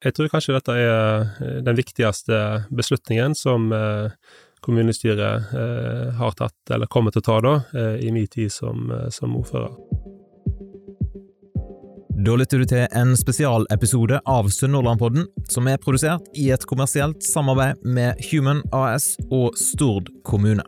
Jeg tror kanskje dette er den viktigste beslutningen som kommunestyret har tatt, eller kommer til å ta da, i min tid som, som ordfører. Da lytter du til en spesialepisode av Sunnhordlandpodden, som er produsert i et kommersielt samarbeid med Human AS og Stord kommune.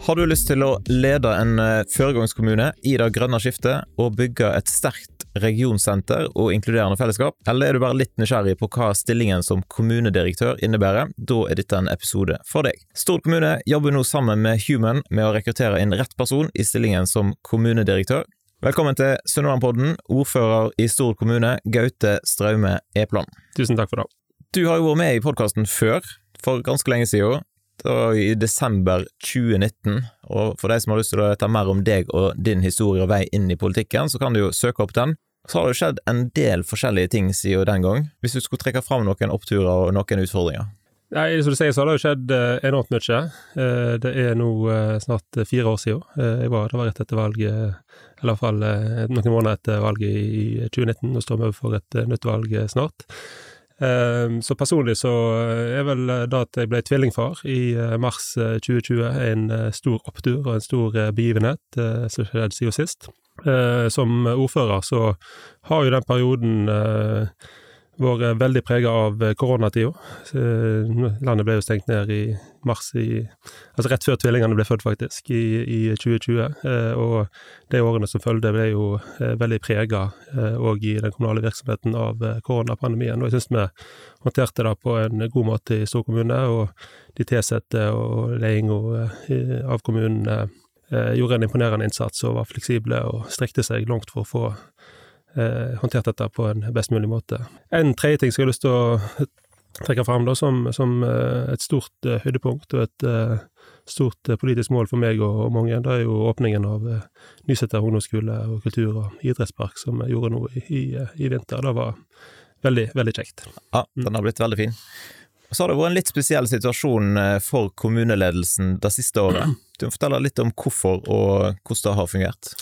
Har du lyst til å lede en føregangskommune foregangskommune i det grønne skiftet og bygge et sterkt regionsenter og inkluderende fellesskap, eller er du bare litt nysgjerrig på hva stillingen som kommunedirektør innebærer, da er dette en episode for deg. Stord kommune jobber nå sammen med Human med å rekruttere inn rett person i stillingen som kommunedirektør. Velkommen til Sunnhordlandpodden, ordfører i Stord kommune, Gaute Straume Epland. Tusen takk for det. Du har jo vært med i podkasten før, for ganske lenge siden. Det var i desember 2019, og for de som har lyst til å ta mer om deg og din historie og vei inn i politikken, så kan du jo søke opp den. Så har det jo skjedd en del forskjellige ting siden den gang, hvis du skulle trekke fram noen oppturer og noen utfordringer? Nei, Som du sier, så har det jo skjedd eh, enormt mye. Eh, det er nå eh, snart fire år siden. Jeg var, det var rett etter valget, eller i hvert fall noen måneder etter valget i 2019. Nå står vi overfor et nytt valg snart. Ehm, så personlig så eh, er vel eh, da at jeg ble tvillingfar i eh, mars 2020 en stor opptur og en stor begivenhet som skjedde siden sist. Som ordfører så har jo den perioden vært veldig prega av koronatida. Landet ble jo stengt ned i mars i Altså rett før tvillingene ble født, faktisk, i, i 2020. Og de årene som fulgte, ble jo veldig prega òg i den kommunale virksomheten av koronapandemien. Og jeg syns vi håndterte det på en god måte i Stor kommune, og de tilsatte og ledelsen av kommunen gjorde en imponerende innsats og var fleksible og strekte seg langt for å få eh, håndtert dette på en best mulig måte. En tredje ting som jeg har lyst til å trekke fram da, som, som eh, et stort uh, høydepunkt og et stort politisk mål for meg og, og, mange, det er jo åpningen av Nyseter ungdomsskole og kultur- og idrettspark som jeg gjorde nå i, i, i, vinter. Det var veldig, veldig kjekt. Ja, den har blitt veldig fin. Så har det vært en litt spesiell situasjon for kommuneledelsen det siste året. Du må fortelle litt om hvorfor og hvordan det har fungert.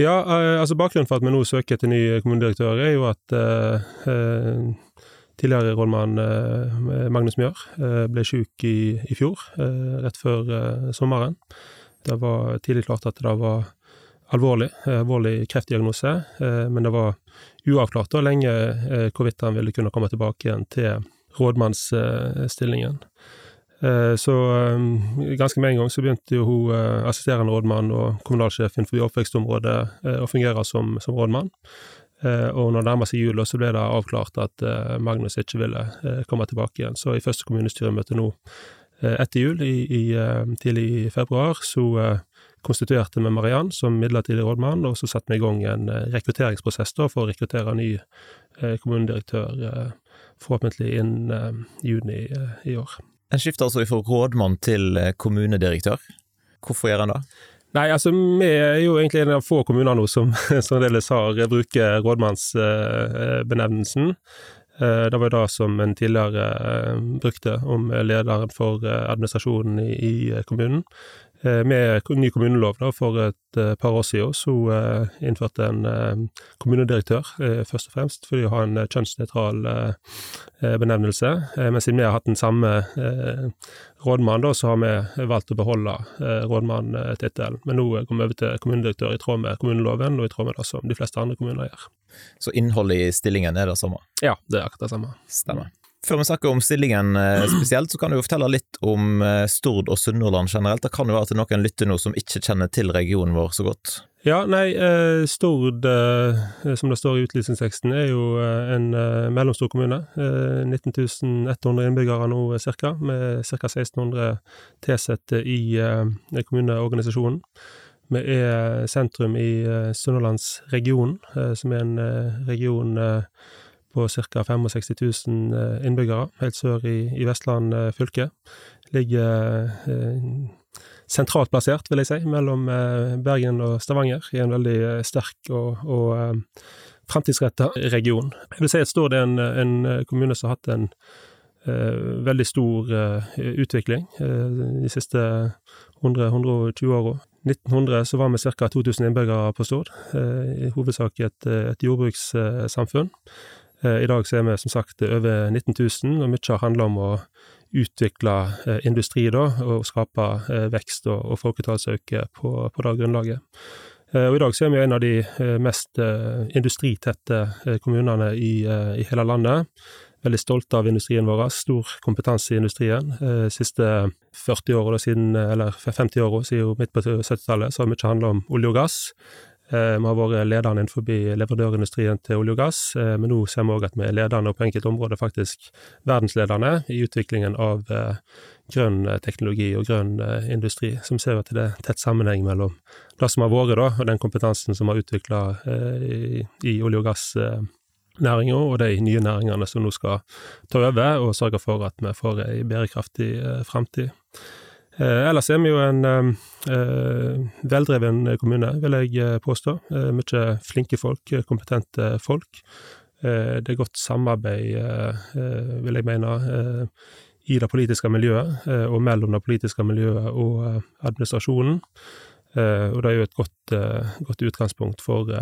Ja, eh, altså bakgrunnen for at vi nå søker til ny kommunedirektør, er jo at eh, eh tidligere rådmann eh, Magnus Mjør eh, ble syk i, i fjor, eh, rett før sommeren. Det var tidlig klart at det var alvorlig, alvorlig kreftdiagnose, men det var uavklart og lenge hvorvidt han ville kunne komme tilbake igjen til rådmannsstillingen. Eh, så eh, ganske med en gang så begynte jo hun eh, assisterende rådmann og kommunalsjefen for oppvekstområdet å fungere som, som rådmann. Og når det nærmer seg jul, så ble det avklart at Magnus ikke ville komme tilbake igjen. Så i første kommunestyremøte nå etter jul, i, i, tidlig i februar, så konstituerte vi Mariann som midlertidig rådmann, og så satte vi i gang en rekrutteringsprosess da, for å rekruttere ny kommunedirektør, forhåpentlig innen juni i år. En skifter altså fra rådmann til eh, kommunedirektør. Hvorfor gjør en det? Nei, altså vi er jo egentlig en av få kommuner nå som fremdeles har eh, bruker rådmannsbenevnelsen. Eh, det var jo det som en tidligere brukte om lederen for administrasjonen i kommunen. Eh, med ny kommunelov da, for et eh, par år siden så uh, innførte en kommunedirektør, først og fremst fordi å ha en kjønnsnøytral benevnelse. men siden vi har hatt den samme rådmann, da, så har vi valgt å beholde rådmanntittelen. Men nå går vi over til kommunedirektør i tråd med kommuneloven, og i tråd med det som de fleste andre kommuner gjør. Så innholdet i stillingen er det samme? Ja, det er akkurat det samme. Stemmer. Før vi snakker om stillingen eh, spesielt, så kan du jo fortelle litt om eh, Stord og Sunnhordland generelt. Det kan jo være at noen lytter nå som ikke kjenner til regionen vår så godt. Ja, nei, eh, Stord, som det står i utlysningsteksten, er jo en mellomstor kommune. 19.100 innbyggere nå ca., med ca. 1600 tilsatte i kommuneorganisasjonen. Vi er sentrum i Sunnhordlandsregionen, som er en region på ca. 65 000 eh, innbyggere, helt sør i, i Vestland eh, fylke. Ligger eh, sentralt plassert, vil jeg si, mellom eh, Bergen og Stavanger, i en veldig eh, sterk og, og eh, fremtidsretta region. Jeg vil si at Stord er en, en kommune som har hatt en veldig stor utvikling de siste 100-120 åra. 1900 så var vi ca. 2000 innbyggere på Stord, i hovedsak et, et jordbrukssamfunn. I dag så er vi som sagt over 19 000, og mye har handla om å utvikle industri da, og skape vekst og, og folketallsøke på, på det grunnlaget. Og I dag så er vi en av de mest industritette kommunene i, i hele landet veldig stolte av industrien vår. Stor kompetanse i industrien. De siste 40 åra eller 50 åra siden midt på 70-tallet, så har mye handla om olje og gass. Vi har vært ledende innenfor leverandørindustrien til olje og gass, men nå ser vi òg at vi er ledende, og på enkelte områder faktisk verdensledende, i utviklingen av grønn teknologi og grønn industri. Så vi ser at det er tett sammenheng mellom det som har vært, da, og den kompetansen som har utvikla i, i olje- og gass næringa og de nye næringene som nå skal ta over og sørge for at vi får ei bærekraftig eh, framtid. Eh, ellers er vi jo en eh, veldreven kommune, vil jeg eh, påstå. Mye flinke folk, kompetente folk. Det er godt samarbeid, vil jeg mene, i det politiske miljøet og mellom det politiske miljøet og administrasjonen. Og det er jo et godt, godt utgangspunkt for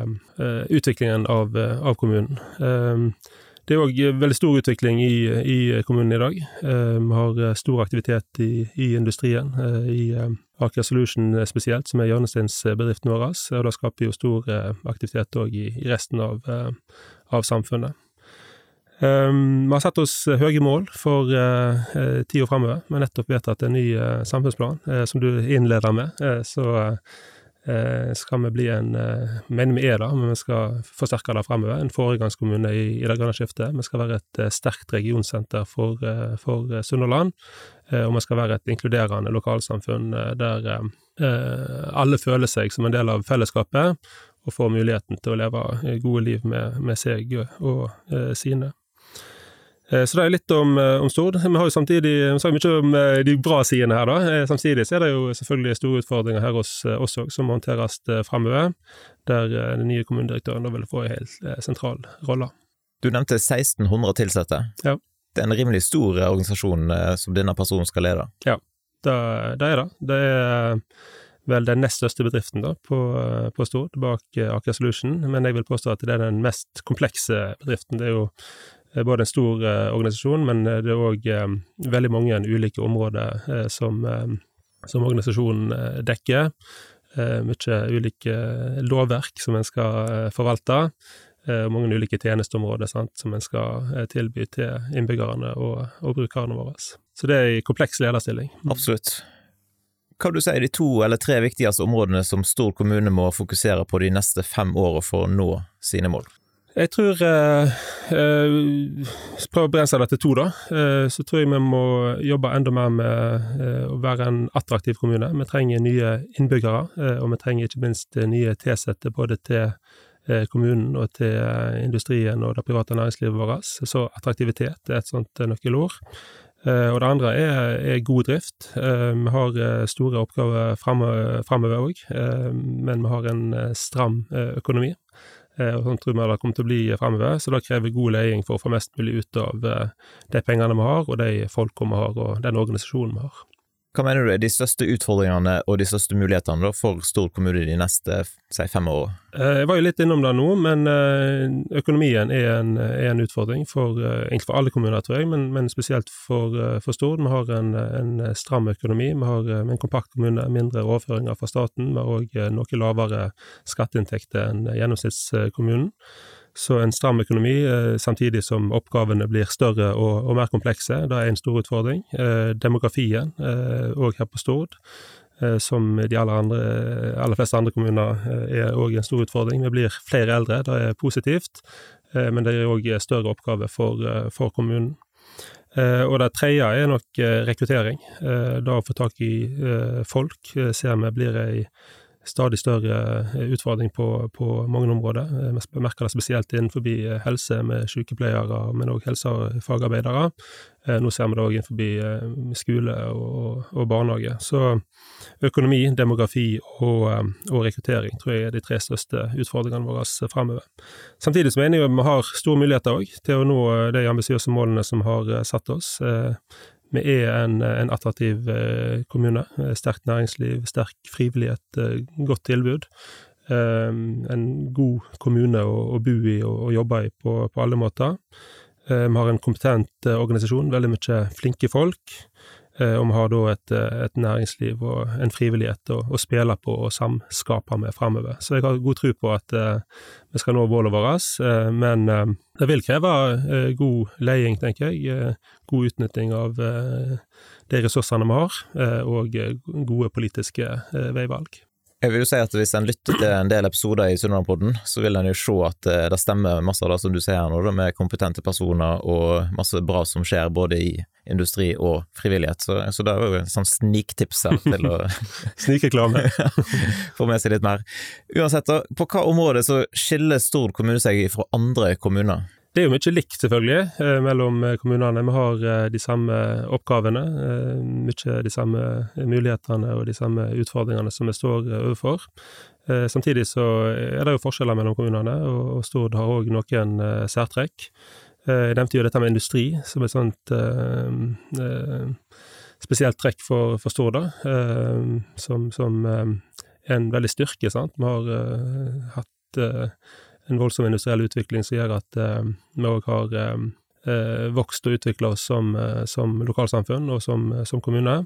utviklingen av, av kommunen. Det er òg veldig stor utvikling i, i kommunen i dag. Vi har stor aktivitet i, i industrien, i Aker Solution spesielt, som er hjørnesteinsbedriften vår. Og det skaper jo stor aktivitet òg i, i, resten av, av samfunnet. Vi har satt oss høye mål for uh, tida framover. Vi har nettopp vedtatt en ny samfunnsplan, som du innleder med. så skal vi bli en Mener vi er det, men vi skal forsterke det fremover. En foregangskommune i, i det grønne skiftet. Vi skal være et sterkt regionsenter for, for Sunnhordland. og vi skal være et inkluderende lokalsamfunn der alle føler seg som en del av fellesskapet og får muligheten til å leve gode liv med, med seg og sine. Eh, så det er litt om, eh, om Stord. Vi har jo samtidig vi har mye om eh, de bra sidene her, da. Samtidig så er det jo selvfølgelig store utfordringer her hos oss òg, som håndteres fremover. Der den nye kommunedirektøren da vil få en helt sentral rolle. Du nevnte 1600 ansatte. Ja. Det er en rimelig stor organisasjon som denne personen skal lede? Ja, det, det er det. Det er vel den nest største bedriften da, på, på Stord, bak Aker Solution, men jeg vil påstå at det er den mest komplekse bedriften. Det er jo både en stor eh, organisasjon, men eh, det er òg eh, veldig mange ulike områder som, som organisasjonen dekker. Mye ulike lovverk som en skal forvalte, og mange ulike tjenesteområder sant, som en skal tilby til innbyggerne og, og brukerne våre. Så det er en kompleks lederstilling. Absolutt. Hva vil du si er de to eller tre viktigste områdene som Stord kommune må fokusere på de neste fem årene for å nå sine mål? Jeg tror eh, eh, Prøv å begrense det til to, da. Eh, så tror jeg vi må jobbe enda mer med eh, å være en attraktiv kommune. Vi trenger nye innbyggere, eh, og vi trenger ikke minst nye tilsatte både til eh, kommunen og til industrien og det private næringslivet vårt. Så attraktivitet er et sånt nøkkelord. Og det andre er, er god drift. Vi har store oppgaver framover òg, men vi har en stram økonomi. Eh, og sånn tror vi det kommer til å bli fremover. Så det krever god leding for å få mest mulig ut av eh, de pengene vi har, og de folka vi har, og den organisasjonen vi har. Hva mener du er de største utfordringene og de største mulighetene for Stord kommune de neste si, fem årene? Eh, jeg var jo litt innom det nå, men eh, økonomien er en, er en utfordring for, eh, for alle kommuner, tror jeg, men, men spesielt for, for, Stord. Vi har en, en, stram økonomi, vi har en kompakt kommune, mindre overføringer fra staten. Vi har òg noe lavere skatteinntekter enn gjennomsnittskommunen. Så en stram økonomi, eh, samtidig som oppgavene blir større og, og mer komplekse, det er en stor utfordring. Eh, demografien, òg eh, her på Stord, som de aller, andre, aller, fleste andre kommuner, er òg en stor utfordring. Vi blir flere eldre, det er positivt, men det er òg større oppgave for, for kommunen. Og det tredje er nok rekruttering. Da å få tak i folk ser vi blir ei stadig større eh, utfordring på, på mange områder. Vi eh, merker det spesielt innenfor eh, helse med sykepleiere, men òg helsefagarbeidere. Nå ser vi det òg innenfor skole og, og, barnehage. Så økonomi, demografi og, og, rekruttering tror jeg er de tre største utfordringene våre fremover. Samtidig mener jeg vi har store muligheter òg til å nå de ambisiøse målene som har satt oss. Vi er en, en attraktiv kommune. Sterkt næringsliv, sterk frivillighet, godt tilbud. En god kommune å, å bo i og, og jobbe i på, på alle måter. Vi har en kompetent organisasjon, veldig mye flinke folk. Eh, og vi har da et, eh, et, næringsliv og en frivillighet å, å spille på og samskape med framover. Så jeg har god tro på at uh, vi skal nå målet vårt, uh, men uh, det vil kreve god leding, tenker jeg. god utnytting av de ressursene vi har, og gode politiske veivalg. Jeg vil jo si at Hvis en lytter til en del episoder i Sunnmørpodden, så vil en jo se at eh, det stemmer masse av det som du sier her nå, med kompetente personer og masse bra som skjer både i industri og frivillighet. Så, så det er jo en sånn sniktips her til å Snikreklame. Få med seg litt mer. Uansett, på hva område så skiller Stord kommune seg fra andre kommuner? Det er jo mye likt, selvfølgelig, eh, mellom eh, kommunene. Vi har eh, de samme oppgavene, mye de samme mulighetene og de samme utfordringene som vi står overfor. Samtidig så er det jo forskjeller mellom kommunene, og Stord har òg noen særtrekk. Jeg nevnte jo dette med industri som et sånt spesielt trekk for, for Stord, som, som er en veldig styrke, sant. Vi har hatt en voldsom industriell utvikling som gjør at eh, vi òg har eh, eh, vokst og utvikla oss som, som, lokalsamfunn og som, som kommune.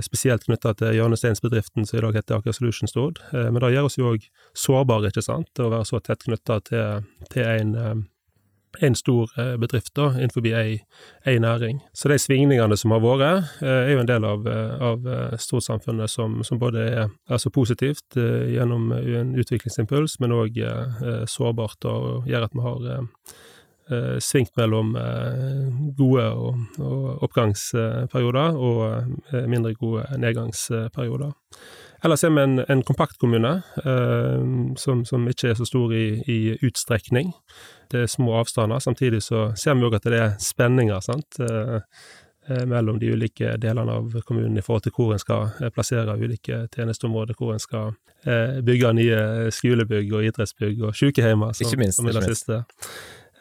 Spesielt knytta til hjørnesteinsbedriften som i dag heter Aker Solution Stord. Men det gjør oss jo òg sårbare, ikke sant, å være så tett knytta til, til en en stor eh, bedrift da, innenfor ei, næring. Så de svingningene som har vært, eh, er jo en del av, eh, av storsamfunnet som, som, både er altså positivt gjennom en utviklingsimpuls, men òg sårbart og gjør at vi har svingt mellom gode og, og oppgangsperioder og mindre gode nedgangsperioder. Ellers er vi en, en kompaktkommune eh, som, som, ikke er så stor i, i, utstrekning. Det er små avstander. Samtidig så ser vi òg at det er spenninger sant? Eh, eh, mellom de ulike delene av kommunen i forhold til hvor en skal plassere ulike tjenesteområder, hvor en skal eh, bygge nye skolebygg og idrettsbygg og sykehjemmer, som, ikke minst, som er det siste.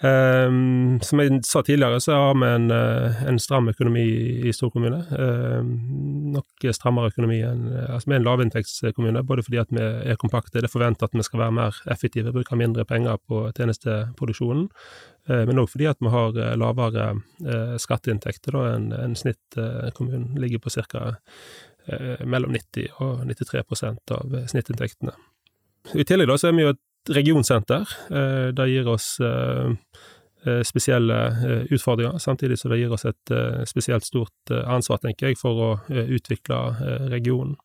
Um, som jeg sa tidligere, så har vi en, eh, en stram økonomi i storkommune. Um, nok strammere økonomi enn Altså, vi er en lavinntektskommune, både fordi at vi er kompakte. Det er forventa at vi skal være mer effektive, bruke mindre penger på tjenesteproduksjonen. Uh, men òg fordi at vi har eh, lavere uh, skatteinntekter enn en snittkommunen. ligger på ca. Uh, mellom 90 og 93% av snittinntektene. I tillegg da, så er vi jo et regionsenter. Eh, det gir oss eh, eh, spesielle utfordringer, samtidig som det gir oss et spesielt stort ansvar, tenker jeg, for å utvikle regionen.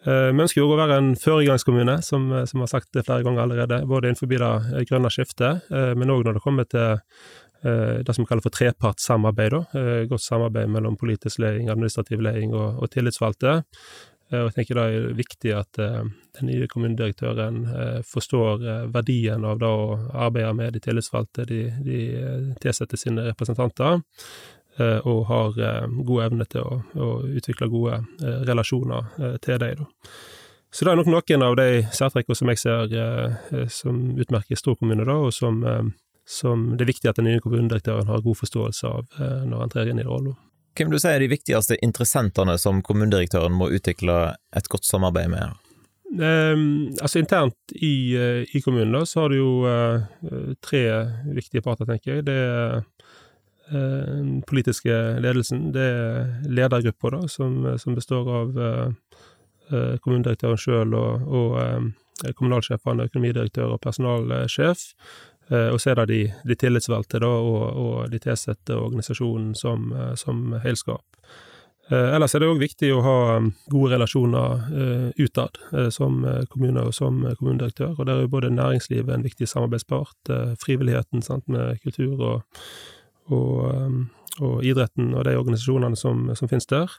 Vi ønsker jo å være en føregangskommune, som, som har sagt det flere ganger allerede, både innenfor det grønne skiftet, men òg når det kommer til det som vi kaller for trepartssamarbeid. Godt samarbeid mellom politisk leding, administrativ leding og, og tillitsvalgte. Og jeg tenker det er viktig at uh, den nye kommunedirektøren uh, forstår verdien av det å arbeide med de tillitsvalgte, de, de tilsetter sine representanter, og har god evne til å, å utvikle gode relasjoner til dem. Så det er nok noen av de særtrekkene som jeg ser som utmerker stor kommune, da, og som, som, det er viktig at den nye kommunedirektøren har god forståelse av når han trer inn i rollen. Hvem du sier er de viktigste interessentene som kommunedirektøren må utvikle et godt samarbeid med? Um, altså Internt i, uh, i, kommunen da, så har du jo uh, tre viktige parter, tenker jeg. Det er uh, den politiske ledelsen. Det er ledergruppa, som, som, består av kommunedirektøren sjøl og, og kommunalsjefene, økonomidirektør og personalsjef. Eh, og så er det de, de tillitsvalgte da, og, og de tilsatte organisasjonen som, eh, som helskap. Eh, ellers er det òg viktig å ha gode relasjoner utad, som kommune og som kommunedirektør. Og der er jo både næringslivet en viktig samarbeidspart, frivilligheten sant, med kultur og, og, og, idretten og de organisasjonene som, som finnes der.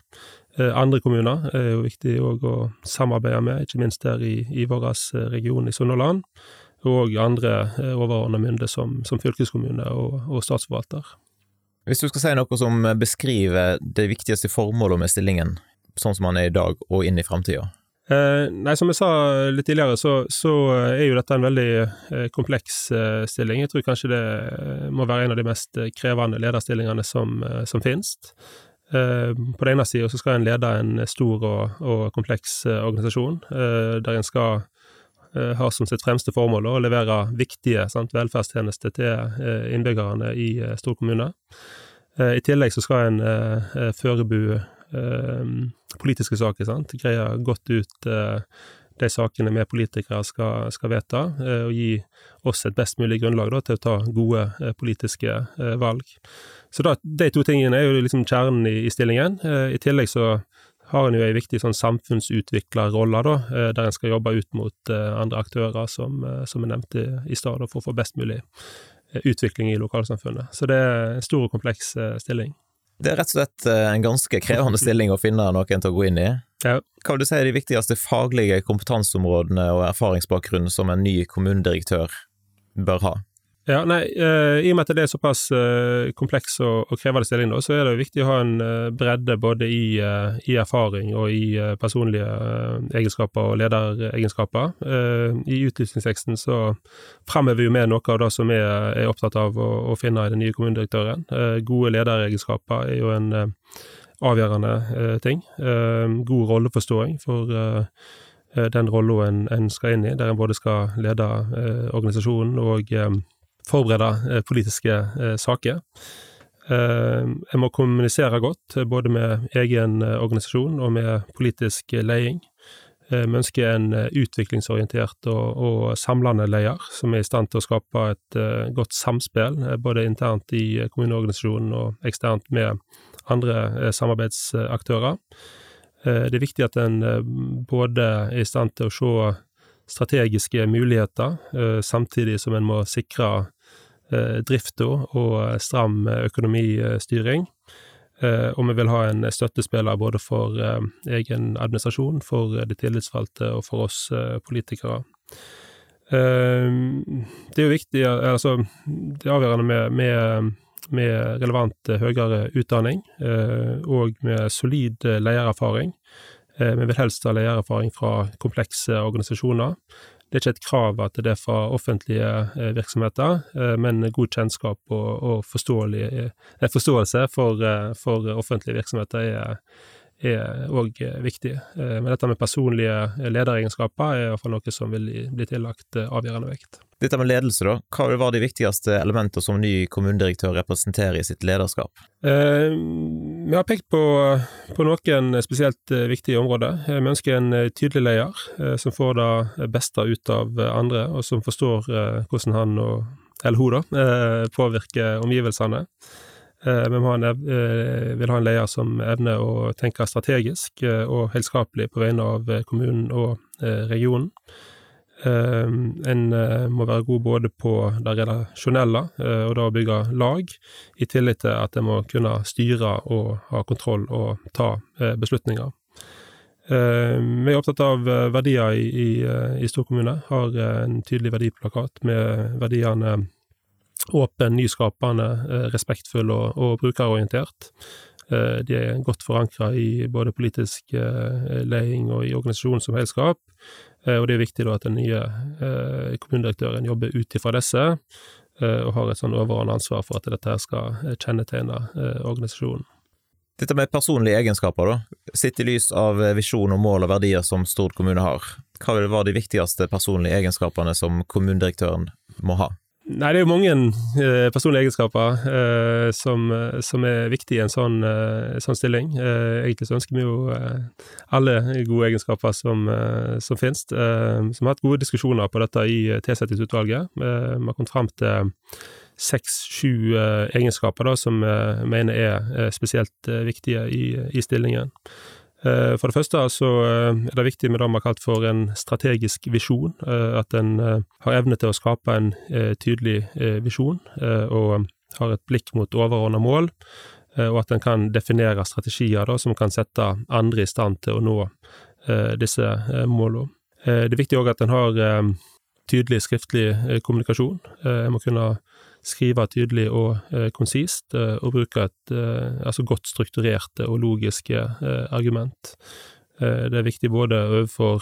Andre kommuner er jo viktig òg å samarbeide med, ikke minst der i, i vår region i Sunnhordland og andre eh, overordna myndigheter som, som, fylkeskommune og, og, statsforvalter. Hvis du skal si noe som beskriver det viktigste formålet med stillingen, sånn som den er i dag og inn i framtida? Eh, nei, som jeg sa litt tidligere, så, så er jo dette en veldig eh, kompleks eh, stilling. Jeg tror kanskje det må være en av de mest krevende lederstillingene som, som finnes. På den ene sida så skal en lede en stor og, og kompleks organisasjon, der en skal ha som sitt fremste formål å levere viktige sant, velferdstjenester til innbyggerne i storkommune. I tillegg så skal en forberede politiske saker, sant, greie godt ut de sakene vi politikere skal, skal vedta, eh, og gi oss et best mulig grunnlag da, til å ta gode eh, politiske eh, valg. Så da, de to tingene er jo liksom kjernen i, i stillingen. I tillegg så har en jo ei viktig sånn samfunnsutviklerrolle, da, der en skal jobbe ut mot andre aktører, som, som jeg nevnte i stad, for å få best mulig utvikling i lokalsamfunnet. Så det er en stor og kompleks stilling. Det er rett og slett en ganske krevende stilling å finne noen til å gå inn i. Ja. Hva vil du si er de viktigste faglige kompetanseområdene og erfaringsbakgrunnen som en ny kommunedirektør bør ha? Ja, nei, uh, I og med at det er såpass uh, kompleks og, og krevende stilling, da, så er det viktig å ha en uh, bredde både i, i, erfaring og i personlige egenskaper og lederegenskaper. I utlysningsteksten så fremhever vi jo med noe av det som vi er opptatt av å, å finne i den nye kommunedirektøren. gode lederegenskaper er jo en avgjørende ting. God rolleforståing for den rolla en, en, skal inn i, der en både skal lede organisasjonen og forberede politiske saker. Jeg må kommunisere godt, både med egen organisasjon og med politisk leding. Vi ønsker en utviklingsorientert og, og, samlende leder, som er i stand til å skape et godt samspill, både internt i kommuneorganisasjonen og eksternt med andre eh, samarbeidsaktører. Eh, det er viktig at en eh, både er i stand til å se strategiske muligheter, samtidig som en må sikre drifta og stram økonomistyring. Og vi vil ha en støttespiller både for egen administrasjon, for de tillitsvalgte og for oss politikere. Det er jo viktig, altså det avgjørende med, med med relevant eh, høyere utdanning eh, og med solid leiererfaring. Vi vil helst ha ledererfaring fra komplekse organisasjoner. Det er ikke et krav at det er fra offentlige virksomheter, men god kjennskap og, og forståelse for, for, offentlige virksomheter er, er òg viktig. Men dette med personlige lederegenskaper er iallfall noe som vil bli tillagt avgjørende vekt. Dette med ledelse, da. Hva var de viktigste elementene som ny kommunedirektør representerer i sitt lederskap? Eh, vi har pekt på, på noen spesielt eh, viktige områder. Eh, vi ønsker en eh, tydelig leder, eh, som får det beste ut av andre, og som forstår eh, hvordan han og, eller hun da, påvirker omgivelsene. Vi må ha en, vil ha en leder som evner å tenke strategisk og helskapelig på vegne av kommunen og regionen. En eh, må være god både på det relasjonelle eh, og det å bygge lag, i tillit til at en må kunne styre og ha kontroll og ta eh, beslutninger. Vi er opptatt av verdier i, i, i storkommune. Har en tydelig verdiplakat med verdiene åpen, nyskapende, respektfull og, og brukerorientert. De er godt forankra i både politisk leding og i organisasjonen som helskap, Eh, og det er viktig da at den nye eh, kommunedirektøren jobber ut ifra disse, eh, og har et sånn overordnet ansvar for at dette skal kjennetegne organisasjonen. Dette med personlige egenskaper, da. Sett i lys av visjon og mål og verdier som Stord kommune har, hva vil være de viktigste personlige egenskapene som kommunedirektøren må ha? Nei, det er jo mange eh, personlige egenskaper eh, som, som, er viktige i en sånn, eh, sånn stilling. Eh, egentlig så ønsker vi jo eh, alle gode egenskaper som, eh, som finnes. vi har hatt gode diskusjoner på dette i tilsettingsutvalget. vi har kommet fram til seks-sju egenskaper da, som vi mener er spesielt viktige i, i stillingen. Eh, for det første så eh, er det viktig med det vi har kalt for en strategisk visjon, eh, at en har evne til å skape en tydelig visjon, og har et blikk mot overordna mål, og at en kan definere strategier da, som kan sette andre i stand til å nå disse målene. Det er viktig òg at en har tydelig skriftlig kommunikasjon. En må kunne skrive tydelig og eh, konsist, eh, og bruke et eh, altså godt strukturerte og logiske argument. det er viktig både overfor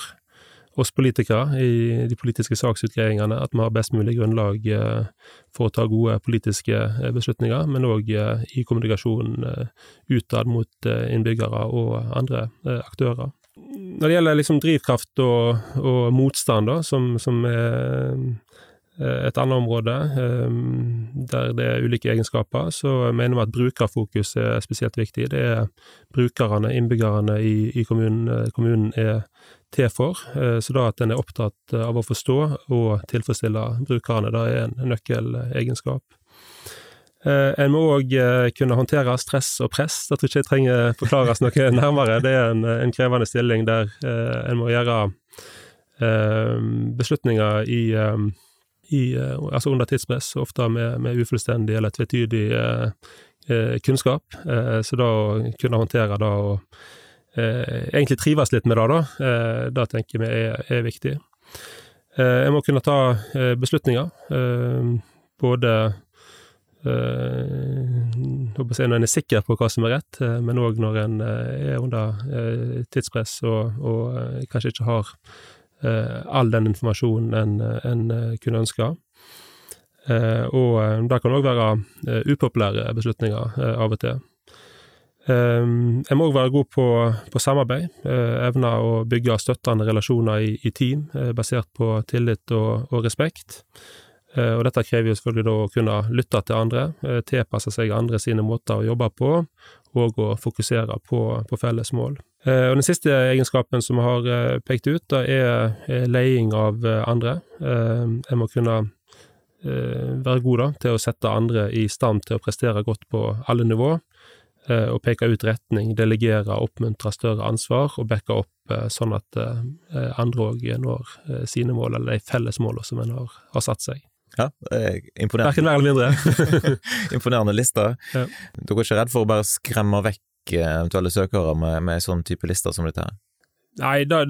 oss politikere i de politiske saksutgreiingene, at vi har best mulig grunnlag for å ta gode politiske beslutninger, men òg i kommunikasjonen utad mot innbyggere og andre aktører. Når det gjelder liksom drivkraft og, og motstand, da, som, som er Eh, et annet område eh, der det er ulike egenskaper, så mener vi at brukerfokus er spesielt viktig. Det er brukerne, innbyggerne i, i kommunen, eh, kommunen er til for. Så da at en er opptatt av å forstå og tilfredsstille brukerne, det er en nøkkelegenskap. En må òg kunne håndtere stress og press. Det tror jeg ikke jeg trenger forklares noe nærmere. Det er en, en krevende stilling der en må gjøre beslutninger i i, eh, altså under tidspress, ofte med, med ufullstendig eller tvetydig eh, eh, kunnskap. Eh, så da å kunne håndtere det og eh, egentlig trives litt med det, da, eh, det tenker vi er, er viktig. jeg må kunne ta beslutninger, både når en er sikker på hva som er rett, men òg når en er under tidspress og, og kanskje ikke har all den informasjonen en, en eh, kunne ønske. Eh, og det kan òg være upopulære beslutninger av og til. Jeg må òg være god på, på samarbeid, evne å bygge støttende relasjoner i, i team, basert på tillit og, og respekt. Og dette krever jo selvfølgelig da å kunne lytte til andre, tilpasse seg andre sine måter å jobbe på, og å fokusere på, på felles mål. Eh, og Den siste egenskapen som vi har eh, pekt ut, da er leding av eh, andre. Jeg må kunne være god da, til å sette andre i stand til å prestere godt på alle nivå, og peke ut retning, delegere, oppmuntre større ansvar, og backe opp sånn at andre òg når sine mål, eller de felles målene som en har, har satt seg. Ja, imponerende. Verken mer eller mindre. imponerende liste. Ja. Dere er ikke redd for å bare skremme vekk eventuelle søkere med, med sånn type lister som dette her? Nei, da,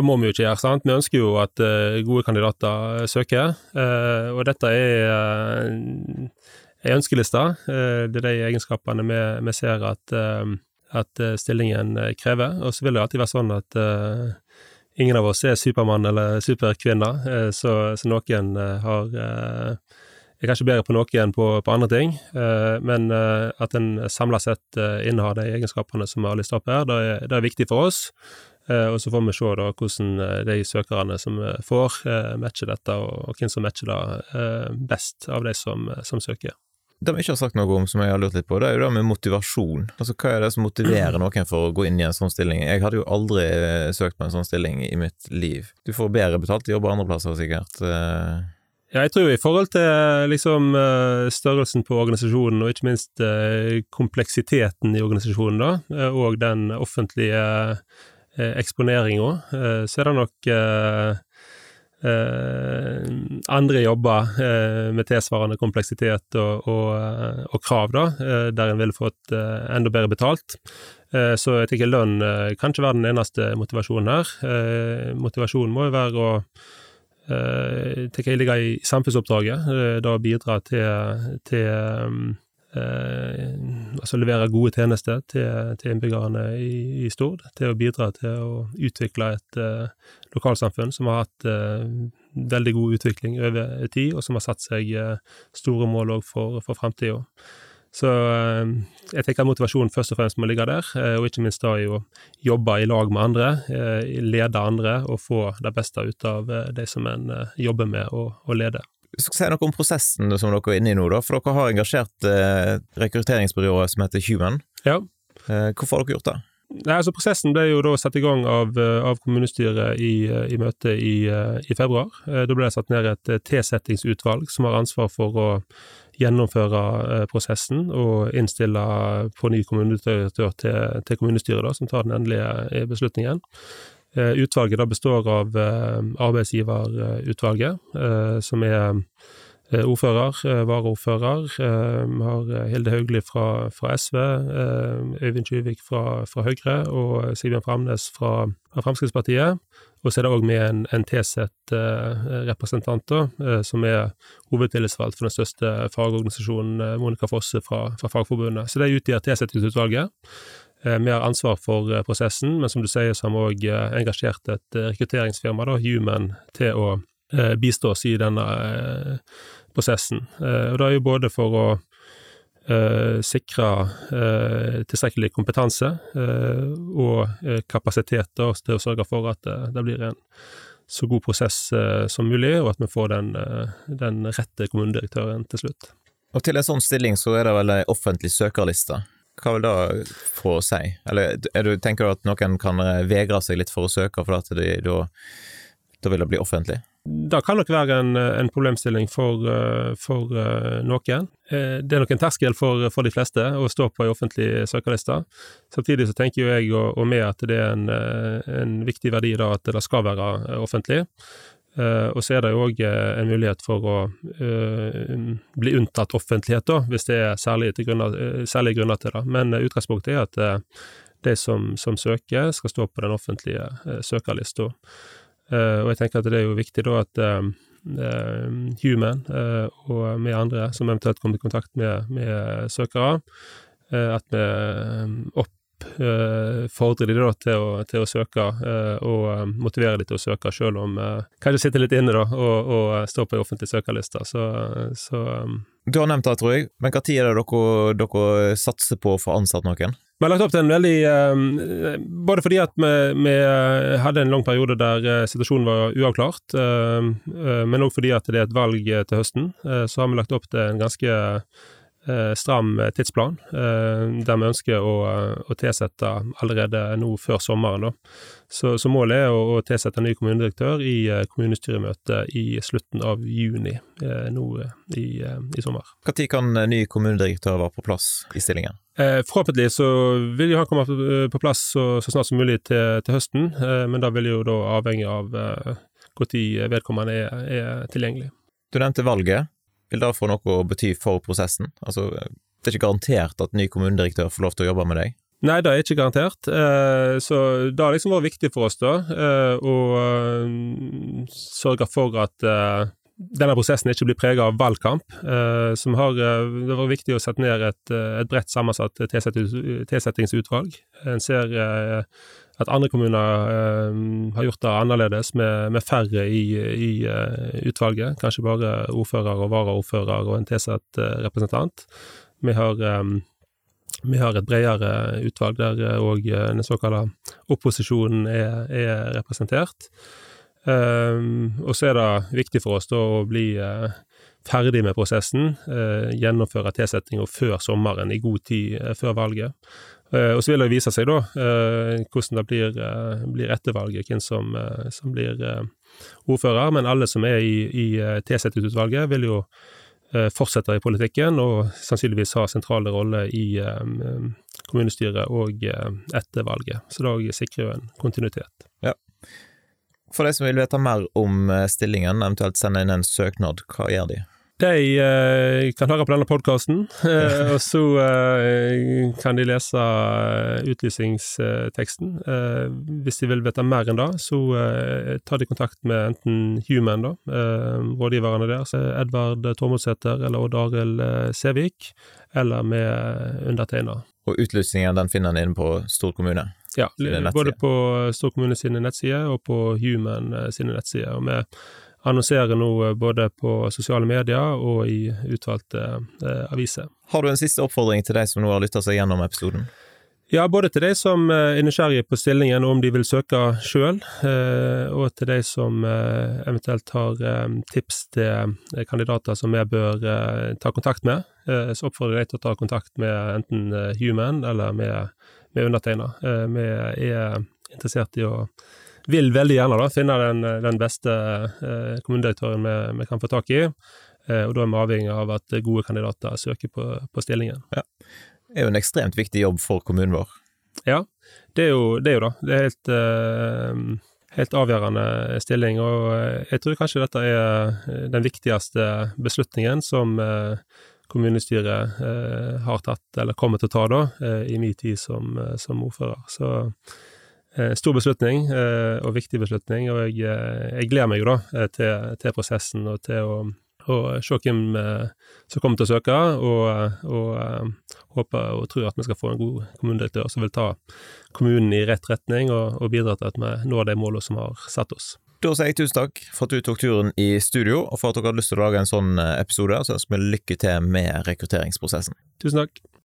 må vi jo ikke gjøre, sant. Vi ønsker jo at uh, gode kandidater uh, søker, uh, og dette er uh, ei ønskeliste. det er de egenskapene vi, vi ser at, at stillingen krever. Og så vil det alltid være sånn at ingen av oss er Supermann eller superkvinner, så, så, noen har er kanskje bedre på noe enn på, på andre ting, eh, men eh, at en samla sett eh, innehar de egenskapene som vi har lista opp her, det er, det er, viktig for oss. Eh, og så får vi se da hvordan eh, de søkerne som får, eh, matcher dette, og, og, hvem som matcher det best av de som, som søker. Det vi ikke har sagt noe om, som jeg har lurt litt på, det er jo det med motivasjon. Altså, Hva er det som motiverer noen for å gå inn i en sånn stilling? Jeg hadde jo aldri søkt på en sånn stilling i mitt liv. Du får bedre betalt jobber andre plasser, sikkert. Ja, jeg tror i forhold til liksom eh, størrelsen på organisasjonen, og ikke minst eh, kompleksiteten i organisasjonen, da, eh, og den offentlige eksponeringa, så er det nok andre jobber med tilsvarende kompleksitet og, og, og krav, da, der en ville fått enda bedre betalt. Så jeg tenker lønn kan ikke være den eneste motivasjonen her. Motivasjonen må jo være å eh, tenker jeg ligger i samfunnsoppdraget. Eh, da bidra til, til eh, altså levere gode tjenester til, til innbyggerne i, i, Stord. Til å bidra til å utvikle et eh, lokalsamfunn som har hatt eh, veldig god utvikling over tid, og som har satt seg eh, store mål òg for, for framtida. Så eh, jeg tenker motivasjonen først og fremst må ligge der, eh, og ikke minst da i å jobbe i lag med andre, eh, lede andre og få det beste ut av de som en jobber med å, å lede. Du skal si noe om prosessen som dere er inne i nå, da, for dere har engasjert eh, rekrutteringsbyrået som heter Human. Ja. Eh, hvorfor har dere gjort det? Nei, altså Prosessen ble jo da satt i gang av, av kommunestyret i, i møtet i, i, februar. Da ble det satt ned et tilsettingsutvalg som har ansvar for å gjennomføre eh, prosessen og innstille på ny kommunedirektør til, til kommunestyret, da, som tar den endelige eh, beslutningen. Eh, utvalget da består av arbeidsgiverutvalget, som er ordfører, varaordfører. Har Hilde Haugli fra, fra SV, Øyvind Tjuvik fra, fra, Høyre og Sigbjørn Framnes fra, Fremskrittspartiet. Og så er det òg med en, en T-sett-representant, eh, eh, som er hovedtillitsvalgt for den største fagorganisasjonen, eh, Monica Fosse fra, Fagforbundet. Så det utgjør T-settingsutvalget. mer ansvar for prosessen, men som du sier, så har vi òg engasjert et rekrutteringsfirma, da, Human, til å bistå oss i denne prosessen. Og det er jo både for å sikre tilstrekkelig kompetanse og kapasitet til å sørge for at det blir en så god prosess som mulig, og at vi får den, den, rette kommunedirektøren til slutt. Og til en sånn stilling så er det vel ei offentlig søkerliste. Hva vil det få å si? Eller du, tenker du at noen kan vegre seg litt for å søke, for at de, da, da vil det bli offentlig? Det kan nok være en, en problemstilling for, eh, for, eh, noen. Eh, det er nok en terskel for, for, de fleste å stå på ei offentlig søkerliste. Samtidig så tenker jo jeg og, og vi at det er en, en viktig verdi da at det skal være offentlig. Og så er det jo òg en mulighet for å bli unntatt offentlighet, da, hvis det er særlige grunner, særlige grunner til det. Men utgangspunktet er at de som, som søker, skal stå på den offentlige søkerlista. Uh, og jeg tenker at det er jo viktig da at uh, Human uh, og vi andre som eventuelt kommer i kontakt med, med søkere, at vi oppfordrer de da til å, til å søke, og motiverer de til å søke, selv om kanskje sitter litt inne da, og, og står på ei offentlig søkerliste. Så, så um, Du har nevnt det, tror jeg, men når er det dere, dere satser på å få ansatt noen? Vi har lagt opp til en veldig eh, Både fordi at vi, vi, eh, hadde en lang periode der eh, situasjonen var uavklart, eh, eh men òg fordi at det er et valg eh, til høsten. så har vi lagt opp til en ganske stram tidsplan, der vi ønsker å, å tilsette allerede nå før sommeren. Da. Så, så målet er å, å tilsette en ny kommunedirektør i kommunestyremøtet i slutten av juni nå i, i sommer. Når kan ny kommunedirektør være på plass i stillingen? Eh, forhåpentlig så vil jo han komme på plass så, så snart som mulig til, til høsten, eh, men da vil jo da avhenge av eh, når vedkommende er, er, tilgjengelig. Du nevnte valget. Vil det få noe å bety for prosessen? Altså, det er ikke garantert at ny kommunedirektør får lov til å jobbe med deg? Nei, det er ikke garantert. Eh, så det har liksom vært viktig for oss da eh, å eh, sørge for at denne prosessen ikke blir preget av valgkamp. Som har, det var viktig å sette ned et, et bredt sammensatt tilsettingsutvalg. En ser at andre kommuner eh, har gjort det annerledes, med, med færre i, i uh, utvalget. Kanskje bare ordfører og varaordfører og en tilsatt uh, representant. Vi har, um, vi har et bredere utvalg der òg den såkalte opposisjonen er, er representert. Um, og så er det viktig for oss da å bli uh, ferdig med prosessen, uh, gjennomføre tilsettinga før sommeren, i god tid uh, før valget. Og så vil det vise seg da hvordan det blir, blir, etter valget, hvem som, som blir ordfører. Men alle som er i, i tilsettingsutvalget, vil jo fortsette i politikken og sannsynligvis ha sentrale roller i kommunestyret og etter valget. Så det sikrer jo en kontinuitet. Ja. For de som vil vite mer om eh, stillingen, eventuelt sende inn en søknad, hva gjør de? De eh, kan høre på denne podkasten, eh, og så eh, kan de lese eh, utlysningsteksten. Eh, hvis de vil vite mer enn det, så tar de kontakt med enten Human, da, rådgiverne der, Edvard Tormodsæter eller Odd Arild Sævik, eller med undertegner. Og utlysningen den finner en inne på Stord kommune? Ja, både på Stor kommune sine nettsider og på Human eh, sine nettsider. Og vi annonserer nå eh, både på sosiale medier og i utvalgte eh, aviser. Har du en siste oppfordring til de som nå har lytta seg gjennom episoden? Ja, både til de som eh, er nysgjerrige på stillingen og om de vil søke sjøl, og til de som eventuelt har tips til kandidater som vi bør ta kontakt med. Så oppfordrer jeg til å ta kontakt med enten Human eller med med undertegna. Eh, vi er interessert i å vil veldig gjerne da finne den, den beste eh, kommunedirektøren vi, vi, kan få tak i, eh, og da er vi avhengig av at gode kandidater søker på, på stillingen. Ja. Det er jo en ekstremt viktig jobb for kommunen vår. Ja, det er jo det. Er jo da. Det er helt, eh, helt avgjørende stilling, og jeg tror kanskje dette er den viktigste beslutningen som uh, kommunestyret eh, har tatt, eller kommer til å ta da, eh, i min tid som, eh, som ordfører. Så eh, stor beslutning, eh, og viktig beslutning, og jeg, jeg gleder meg jo da til, til, prosessen og til å, og se hvem som kommer til å søke, og, og håper og tror at vi skal få en god kommunedirektør som vil ta kommunen i rett retning og, og bidra til at vi når de målene som har satt oss. Da sier jeg tusen takk for at du tok turen i studio, og for at dere hadde lyst til å lage en sånn episode. Så ønsker vi lykke til med rekrutteringsprosessen. Tusen takk.